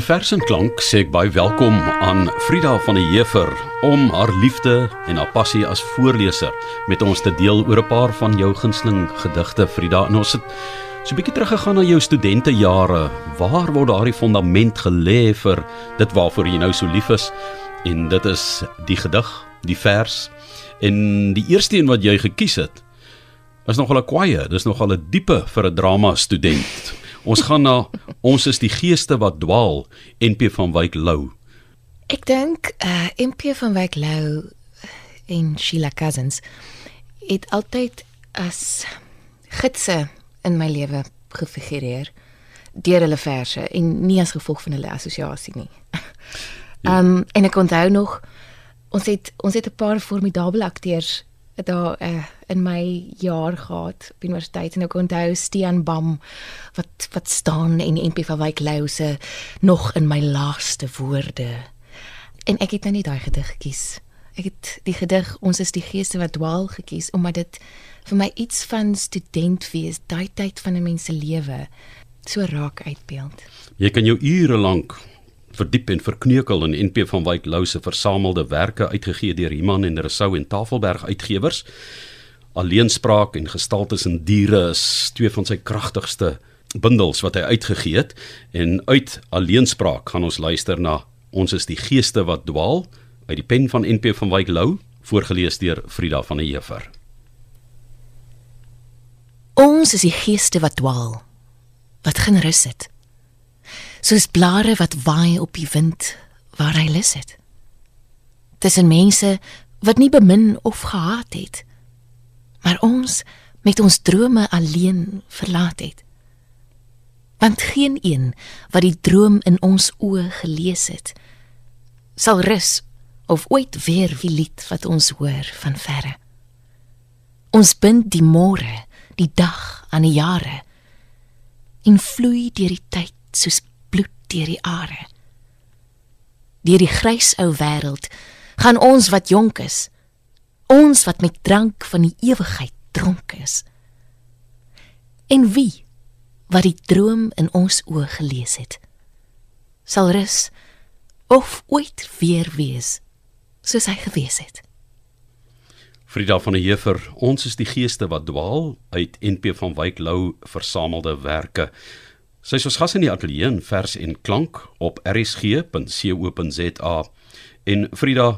In vers en klank sê ek baie welkom aan Frida van der Heever om haar liefde en haar passie as voorleser met ons te deel oor 'n paar van jou gunsteling gedigte Frida. En ons het so 'n bietjie teruggegaan na jou studentejare. Waar word daardie fondament gelê vir dit waarvoor jy nou so lief is? En dit is die gedig, die vers. En die eerste een wat jy gekies het, is nogal 'n kwaaie, dis nogal 'n diepe vir 'n drama student. Ons gaan na ons is die geeste wat dwaal NP van Wyk Lou. Ek dink uh NP van Wyk Lou en Sheila Cousins het altyd as gidse in my lewe gefigureer deur hulle verse en nie as gevolg van hulle assosiasie nie. Ehm um, en ek onthou nog ons het ons het 'n paar formidable akteurs daar uh, in my jaar gehad op universiteit en ek onthou Stean Bam wat wat staan en NP van Wyk Louse nog in my laaste woorde. En ek het nou nie daai gedig gekies. Ek het die gedig Ons is die geeste wat dwaal gekies omdat dit vir my iets van student wees, daai tyd van 'n mens se lewe so raak uitbeeld. Jy kan jou ure lank verdiep en verkneukel in NP van Wyk Lou se versamelde werke uitgegee deur Iman en Rousseau en Tafelberg uitgewers. Alleenspraak en gestaltes in diere is twee van sy kragtigste bundels wat hy uitgegee het en uit Alleenspraak gaan ons luister na Ons is die geeste wat dwaal uit die pen van NP van Wyk Lou voorgeles deur Frida van der Heever. Ons is die geeste wat dwaal wat geen rus het soos blare wat waai op die wind waar hy lus het. Tussen mense wat nie bemin of gehaat het, maar ons met ons drome alleen verlaat het. Want geen een wat die droom in ons oë gelees het, sal rus of ooit weer wie lied wat ons hoor van verre. Ons bind die môre, die dag aan die jare en vloei deur die tyd soos deur die are. Deur die grys ou wêreld gaan ons wat jonk is, ons wat met drank van die ewigheid dronk is. En wie wat die droom in ons oë gelees het, sal rus of ooit weer wees soos hy gewees het. Frida van der Heever, ons is die geeste wat dwaal uit NP van Wyk Lou versamelde werke. Sy is ons gas in die ateljee in vers en klank op rsg.co.za. En Frida,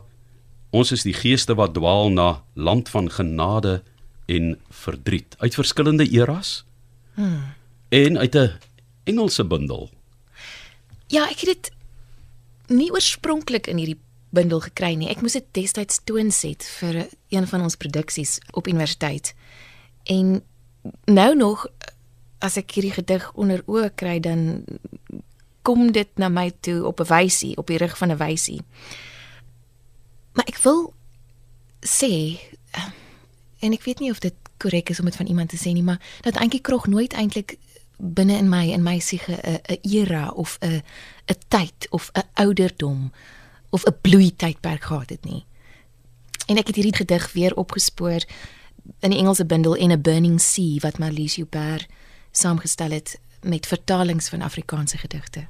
ons is die geeste wat dwaal na land van genade en verdriet uit verskillende eras. Hmm. En uit 'n Engelse bundel. Ja, ek het dit nie oorspronklik in hierdie bundel gekry nie. Ek moes dit destyds toonset vir een van ons produksies op universiteit. En nou nog as ek hierdie gedig onder oë kry dan kom dit na my toe op 'n wysie op die rug van 'n wysie. Maar ek wil sê en ek weet nie of dit korrek is om dit van iemand te sê nie, maar dat Antjie Krog nooit eintlik binne in my in my siege 'n 'n era of 'n 'n tyd of 'n ouderdom of 'n bloei tydperk gehad het nie. En ek het hierdie gedig weer opgespoor in die Engelse bundel in a burning sea wat Marlies Joubert saamgestel het met vertalings van Afrikaanse gedigte.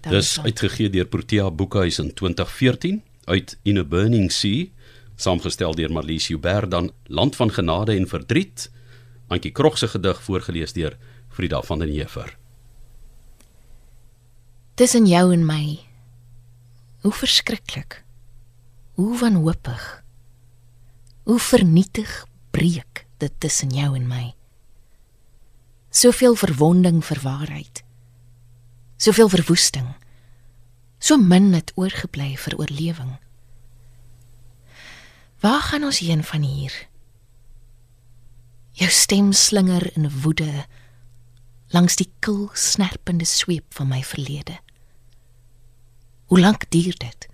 Dis uitgegee deur Protea Boekhuis in 2014 uit In a Burning Sea, saamgestel deur Marlies Joubert dan Land van Genade en Verdriet, Antjie Krog se gedig voorgeles deur Frida van den Heever. Tussen jou en my. Hoe verskriklik. Hoe wanhoopig. Hoe vernietig breek dit tussen jou en my soveel verwonding vir waarheid. Soveel verwoesting. So min het oorgebly vir oorlewing. Waar gaan ons heen van hier? Jou stem slinger in woede langs die kil snerpende sweep van my verlede. Hoe lank duur dit?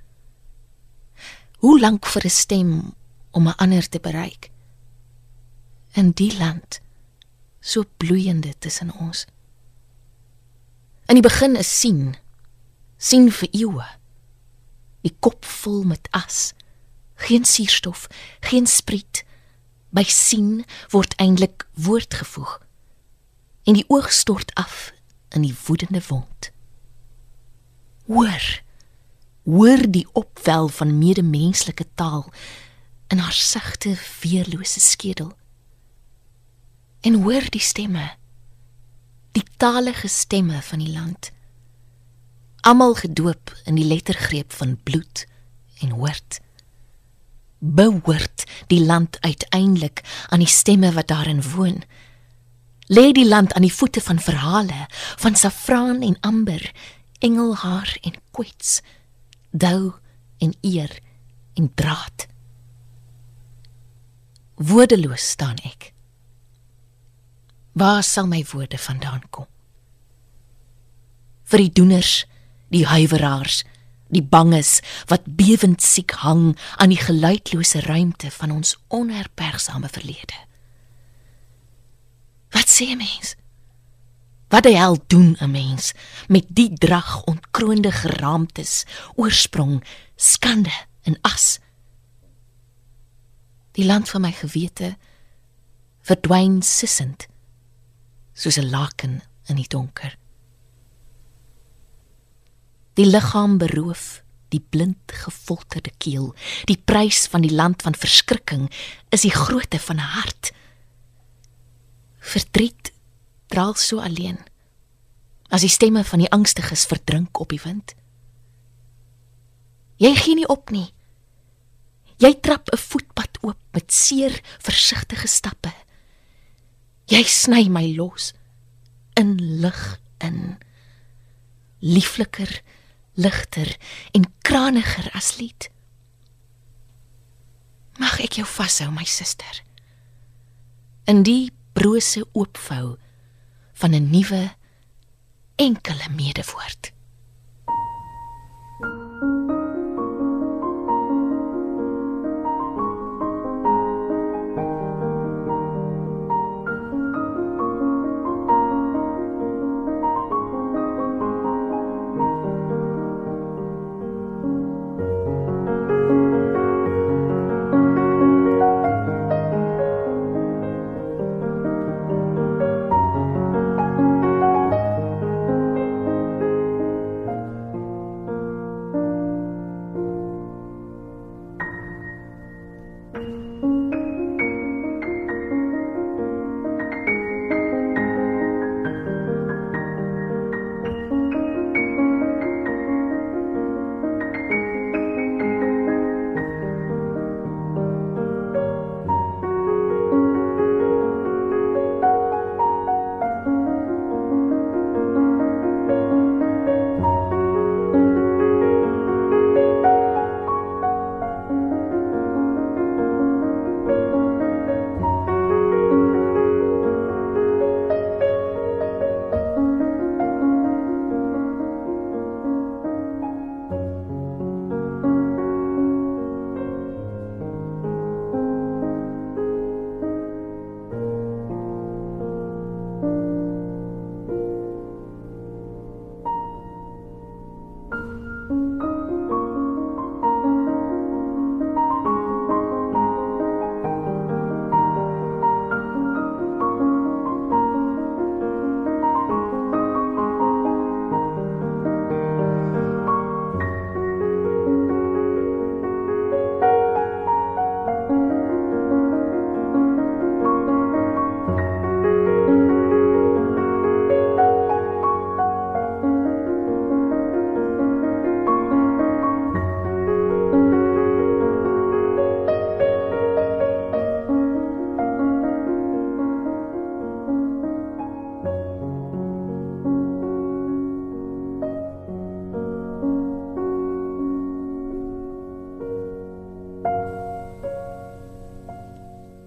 Hoe lank vir 'n stem om 'n ander te bereik? In die land so bloeiende tussen ons. In die begin is sien, sien vir eeue. Die kop vol met as, geen suurstof, geen spriet. By sien word eintlik woord gevoeg. En die oog stort af in die woedende wond. Hoor. Hoor die opwel van medemenslike taal in haar sagte, weerlose skedel. En hoor die stemme. Die talige stemme van die land. Almal gedoop in die lettergreep van bloed en hoort behoort die land uiteindelik aan die stemme wat daarin woon. Lê die land aan die voete van verhale van safraan en amber, engelhaar en kwets, dou en eer en draad. Woordeloos staan ek. Waar sal my woorde vandaan kom? Vir die doeners, die huiweraars, die banges wat bewend siek hang aan die geluidlose ruimte van ons onherbergsame verlede. Wat sê 'n mens? Wat die hel doen 'n mens met die drag ontkroonde geraamtes, oorsprong, skande en as? Die land van my gewete verdwyn sissend soos 'n laken in die donker. Die liggaam beroof die blind gefolterde keel. Die prys van die land van verskrikking is die grootte van 'n hart. Verdriet draal so alleen as die stemme van die angstiges verdrink op die wind. Jy gee nie op nie. Jy trap 'n voetpad oop met seer versigtige stappe jy sny my los in lig in liefliker ligter en kraniger as lied. Mag ek jou vashou, my suster. In die brose oopvou van 'n nuwe enkele medewoord.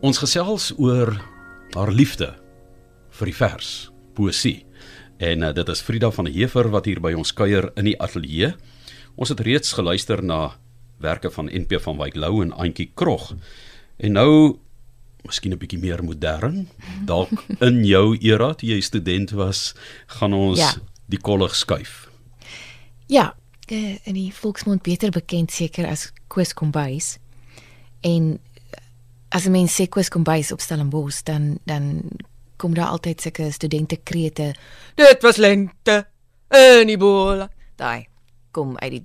Ons gesels oor haar liefde vir die vers, poesie. En uh, dit is Frida van der Heever wat hier by ons kuier in die ateljee. Ons het reeds geluister na werke van NP van Wyk Lou en Antjie Krog. En nou miskien 'n bietjie meer modern, dalk in jou era toe jy student was, gaan ons ja. die kollig skuif. Ja, eh, in die volksmond beter bekend seker as Koos Kombuis. En as 'n mens sê Koos Kombuis op Stellenbosch, dan dan kom daar altyd sulke studente krete. Dit was lente in die bol. Daai kom uit die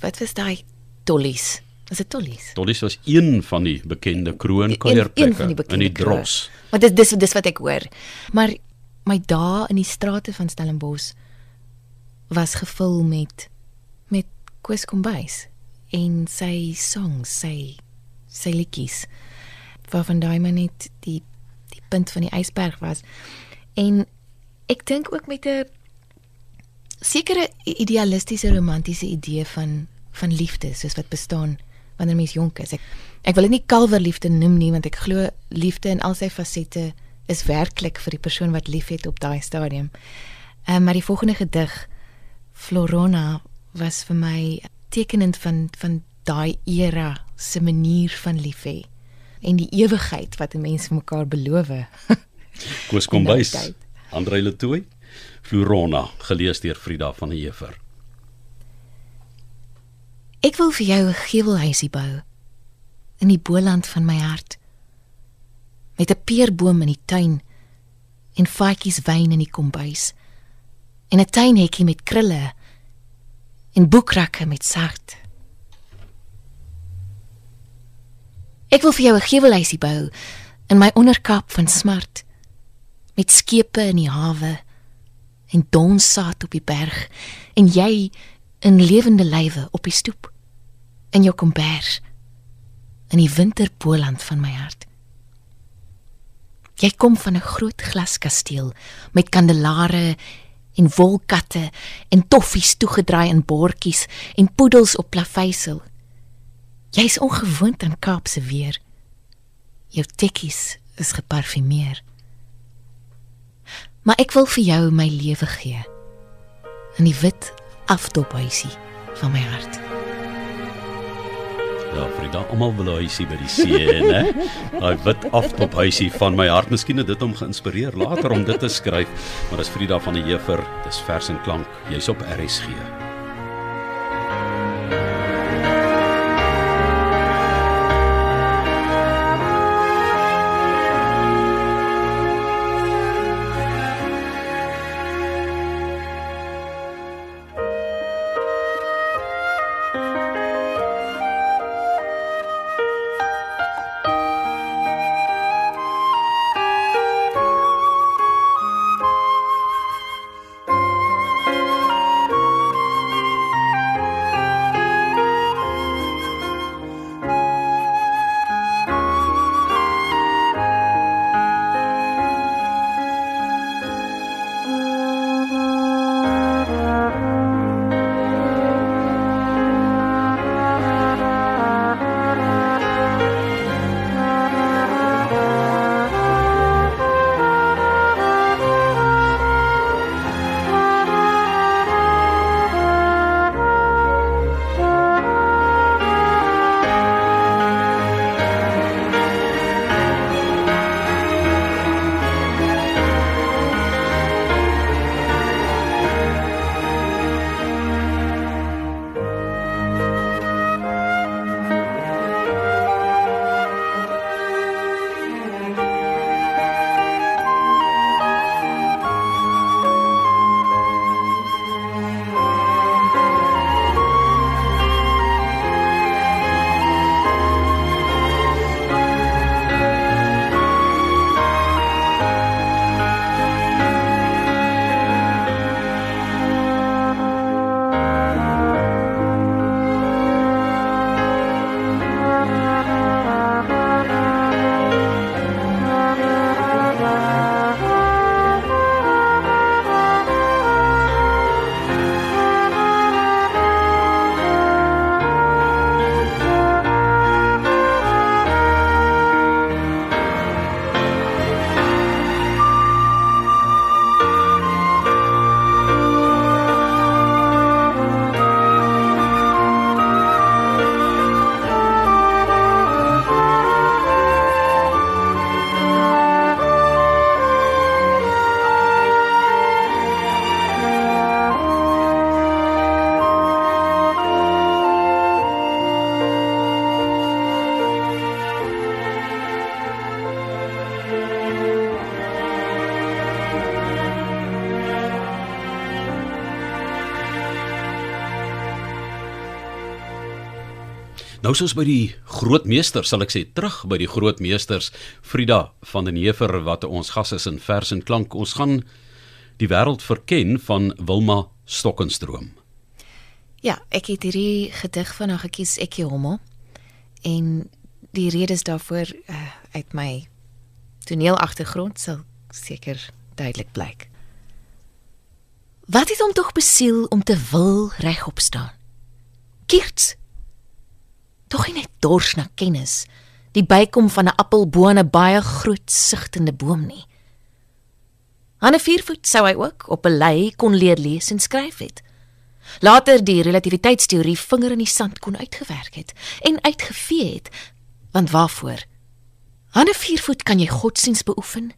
wat was daai tollies? Was dit tollies? Tollies was een van die bekende kroonkuierplekke in die Dros. Maar dis dis dis wat ek hoor. Maar my dae in die strate van Stellenbosch was gevul met met Koos Kombuis en sy songs, sy sy liedjies. Waarvan daai maar net die die punt van die ysberg was. En ek dink ook met 'n sekere idealistiese romantiese idee van van liefde soos wat bestaan wanneer mens jonk is. Ek ek wil dit nie kalverliefde noem nie want ek glo liefde in al sy fasette is werklik vir die persoon wat liefhet op daai stadium. Ehm um, maar die volgende gedig Florona was vir my tekenend van van daai era se manier van lief hê en die ewigheid wat 'n mens vir mekaar beloof. Koos Kombuis. Andre Letoy. Florona gelees deur Frida van der Heever. Ek wil vir jou 'n gevelhuisie bou in die boland van my hart. Met 'n peerboom in die tuin en faadjies wyn in die kombuis. En 'n tuinhekkie met krulle en boekrakke met sart. Ek wil vir jou 'n gevelhuisie bou in my onderkap van smart met skepe in die hawe en donsaad op die berg en jy in lewende lywe op die stoep in jou kombers in die winterpoland van my hart. Jy kom van 'n groot glaskasteel met kandelare en wolkatte en toffies toegedraai in bordjies en poedels op plaveisel jy's ongewoond aan Kaapse weer jou tekkies is geparfumeer Maar ek wil vir jou my lewe gee in die wit aftophuisie van my hart. Ja, Frida, almal wil huisie by die see, né? Daai wit aftophuisie van my hart. Miskien het dit hom geïnspireer later om dit te skryf, maar dis Frida van die Heever. Dis vers en klank. Jy's op RSG. Nou soos by die grootmeester, sal ek sê, terug by die grootmeesters Frida van den Heever wat ons gas is in vers en klank. Ons gaan die wêreld verken van Wilma Stokkenstroom. Ja, ek het hierdie gedig van haar gekies, Ekkie Hommel. En die redes daarvoor uh, uit my toneelagtergrond sal seker duidelik blyk. Wat het hom tog besiel om te wil regop staan? Kirts tog nie net dors na kennis, die bykom van 'n appelboom en 'n baie groot sigtende boom nie. Aan 'n viervoet sou hy ook op 'n lei kon leer lees en skryf het. Later die relativiteitsteorie vinger in die sand kon uitgewerk het en uitgevee het, want waarvoor? Aan 'n viervoet kan jy godsdiens beoefen,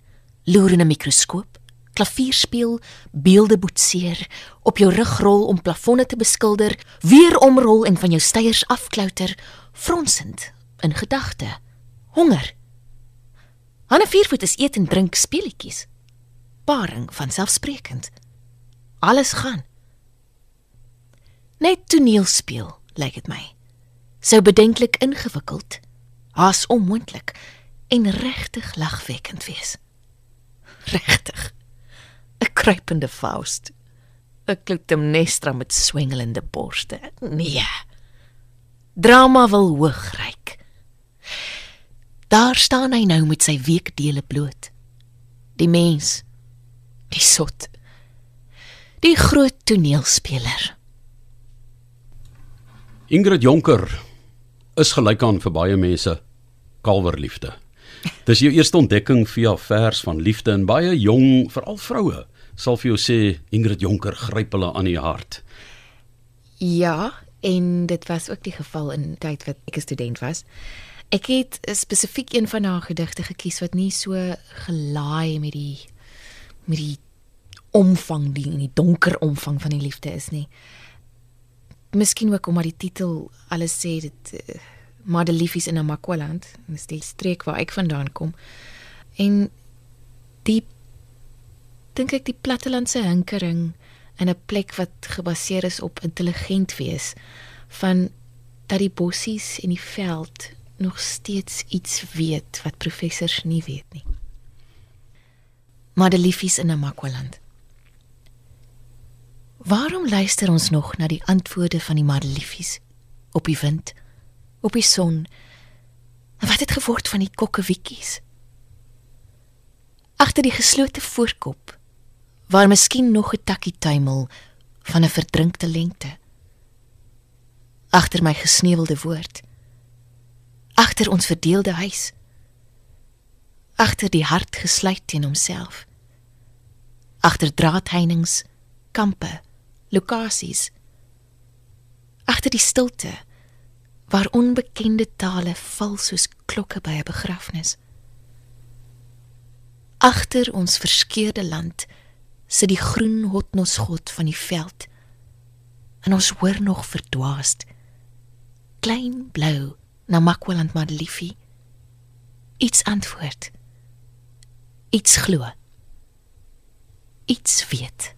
loer in 'n mikroskoop, klavier speel, beelde boetseer, op jou rug rol om plafonne te beskilder, weer omrol en van jou steiers afklouter, fronsend in gedagte. Honger. Hanne viervoet is eet en drink speletjies. Paring van selfsprekend. Alles gaan. Net toneel speel, lyk dit my. Sou bedenklik ingewikkeld, haas onmoontlik en regtig lagwekkend wees. Regtig. 'n Kruipende Faust. 'n Clytemnestra met swingelende borste. Nee. Drama wil hoogryk. Daar staan hy nou met sy weekdele bloot. Die mens, die sot, die groot toneelspeler. Ingrid Jonker is gelyk aan vir baie mense kalverliefde. Dis jou eerste ontdekking via vers van liefde en baie jong, veral vroue, sal vir jou sê Ingrid Jonker gryp hulle aan die hart. Ja, en dit was ook die geval in tyd wat ek 'n student was. Ek het spesifiek een van haar gedigte gekies wat nie so gelaai met die met die omvang die in die donker omvang van die liefde is nie. Miskien ook omdat die titel alles sê dit uh, maar die liefies in Namakwaland, dis die streek waar ek vandaan kom. En die dink ek die plattelandse hinkering in 'n plek wat gebaseer is op intelligent wees van dat die bossies en die veld nog steeds iets weet wat professors nie weet nie. Maar die liefies in Namakwaland. Waarom luister ons nog na die antwoorde van die madeliefies op die wind, op die son? Wat het geword van die kokkewiekies? Agter die geslote voorkop waar miskien nog 'n takkie tuimel van 'n verdrinkte lengte. Agter my gesneeuwelde woord. Agter ons verdeelde huis. Agter die hart gesluit teen homself. Agter draadheinings kampe lokasies. Agter die stilte waar onbekende tale val soos klokke by 'n begrafnis. Agter ons verskeurde land sit die groen hotnosgod van die veld. En ons hoor nog verdwaasd. Klein blou na Makwaland Madeliefie. Iets antwoord. Iets glo. Iets weet.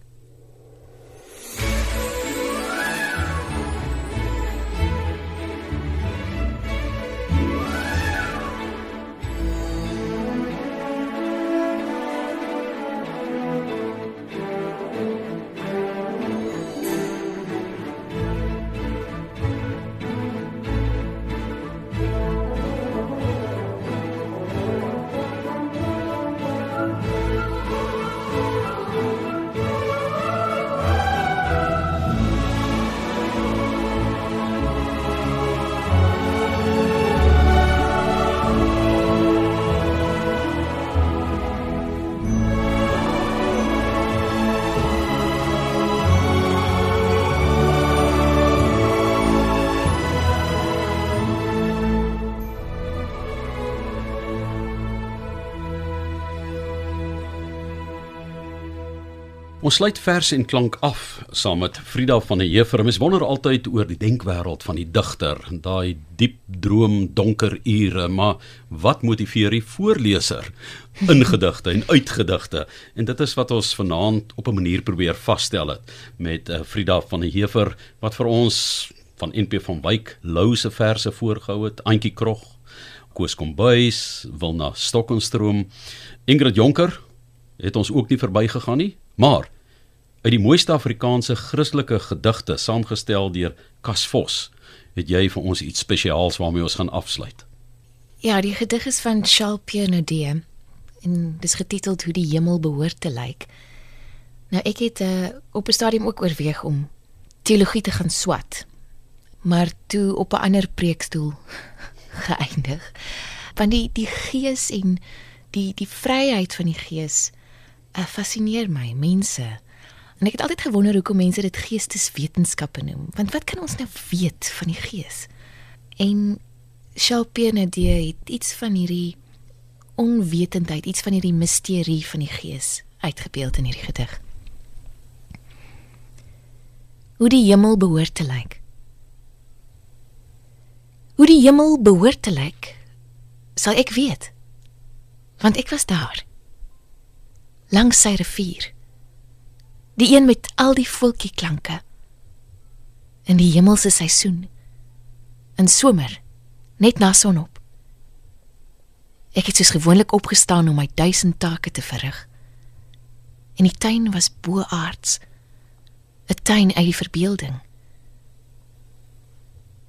Ons sluit vers en klank af saam met Frida van der Heever. Mens wonder altyd oor die denkwêreld van die digter, daai diep droom donker ure, maar wat motiveer die voorleser in gedigte en uitgedigte? En dit is wat ons vanaand op 'n manier probeer vasstel het met uh, Frida van der Heever wat vir ons van NP van Wyk Lou se verse voorgehou het, Antjie Krog, Koos Kombuis, Wilna Stokkenstroom, Ingrid Jonker het ons ook nie verbygegaan nie, maar uit die mooiste Afrikaanse Christelike gedigte saamgestel deur Cas Vos, het jy vir ons iets spesiaals waarmee ons gaan afsluit. Ja, die gedig is van Charles Pierre en dis getiteld Hoe die hemel behoort te lyk. Nou ek het uh, op 'n stadium ook oorweeg om teologie te gaan swat. Maar toe op 'n ander preekstoel geëindig. Want die die gees en die die vryheid van die gees uh, fascineer my mense. En ek het altyd gewonder hoekom mense dit geesteswetenskappe noem. Want wat kan ons nou weet van die gees? En Shalpene het iets van hierdie onwetendheid, iets van hierdie misterie van die gees uitgebeeld in hierdie gedig. Hoe die hemel behoort te lyk. Hoe die hemel behoort te lyk, sal ek weet. Want ek was daar. Langs sy rivier. Die een met al die voeltjie klanke. In die hemelse seisoen. In somer net na sonop. Ek het soos gewoonlik opgestaan om my duisend take te verrig. En die tuin was boaards. 'n Tuin uit die verbeelding.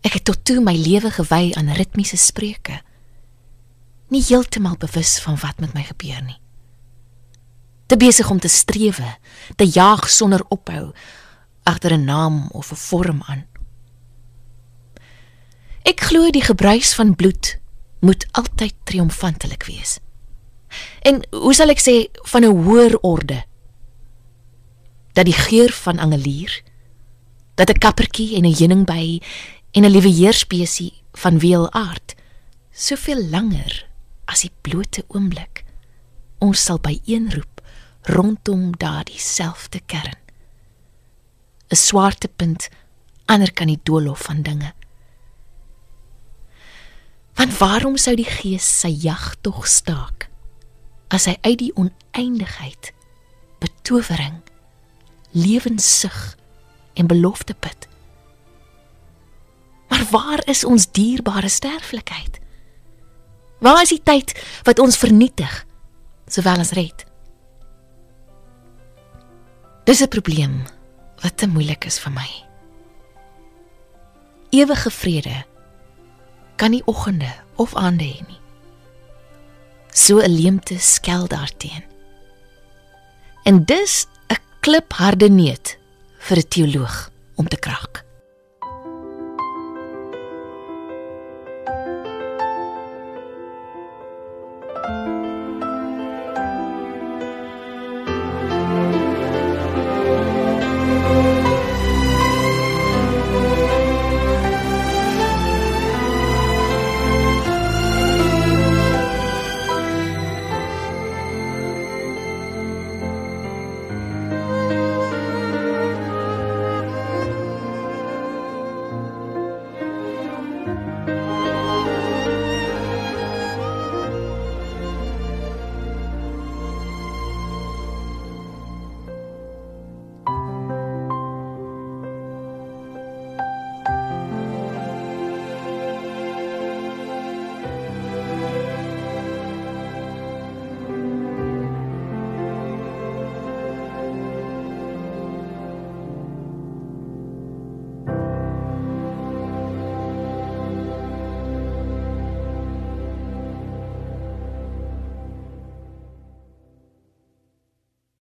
Ek het tot toe my lewe gewy aan ritmiese spreuke. Nie heeltemal bewus van wat met my gebeur nie. Te besig om te strewe, te jaag sonder ophou agter 'n naam of 'n vorm aan. Ek glo die gebruis van bloed moet altyd triomfantelik wees. En hoe sal ek sê van 'n hoër orde? Dat die geur van angelier, dat 'n kappertjie en 'n heuningby en 'n liewe heerspesie van weelaard soveel langer as die blote oomblik ons sal byeenroep rondom daardie selfde kern. 'n Swaartepunt ander kan die doolhof van dinge. Want waarom sou die gees sy jag tog staak as hy uit die oneindigheid betowering lewenssug en belofte put? Maar waar is ons dierbare sterflikheid? Waar is die tyd wat ons vernietig sowel as red? Dis 'n probleem wat te moeilik is vir my. Ewige vrede kan nie oggende of aande hê nie. So 'n leemte skel daarteen. En dis 'n klipharde neet vir 'n teoloog om te krak.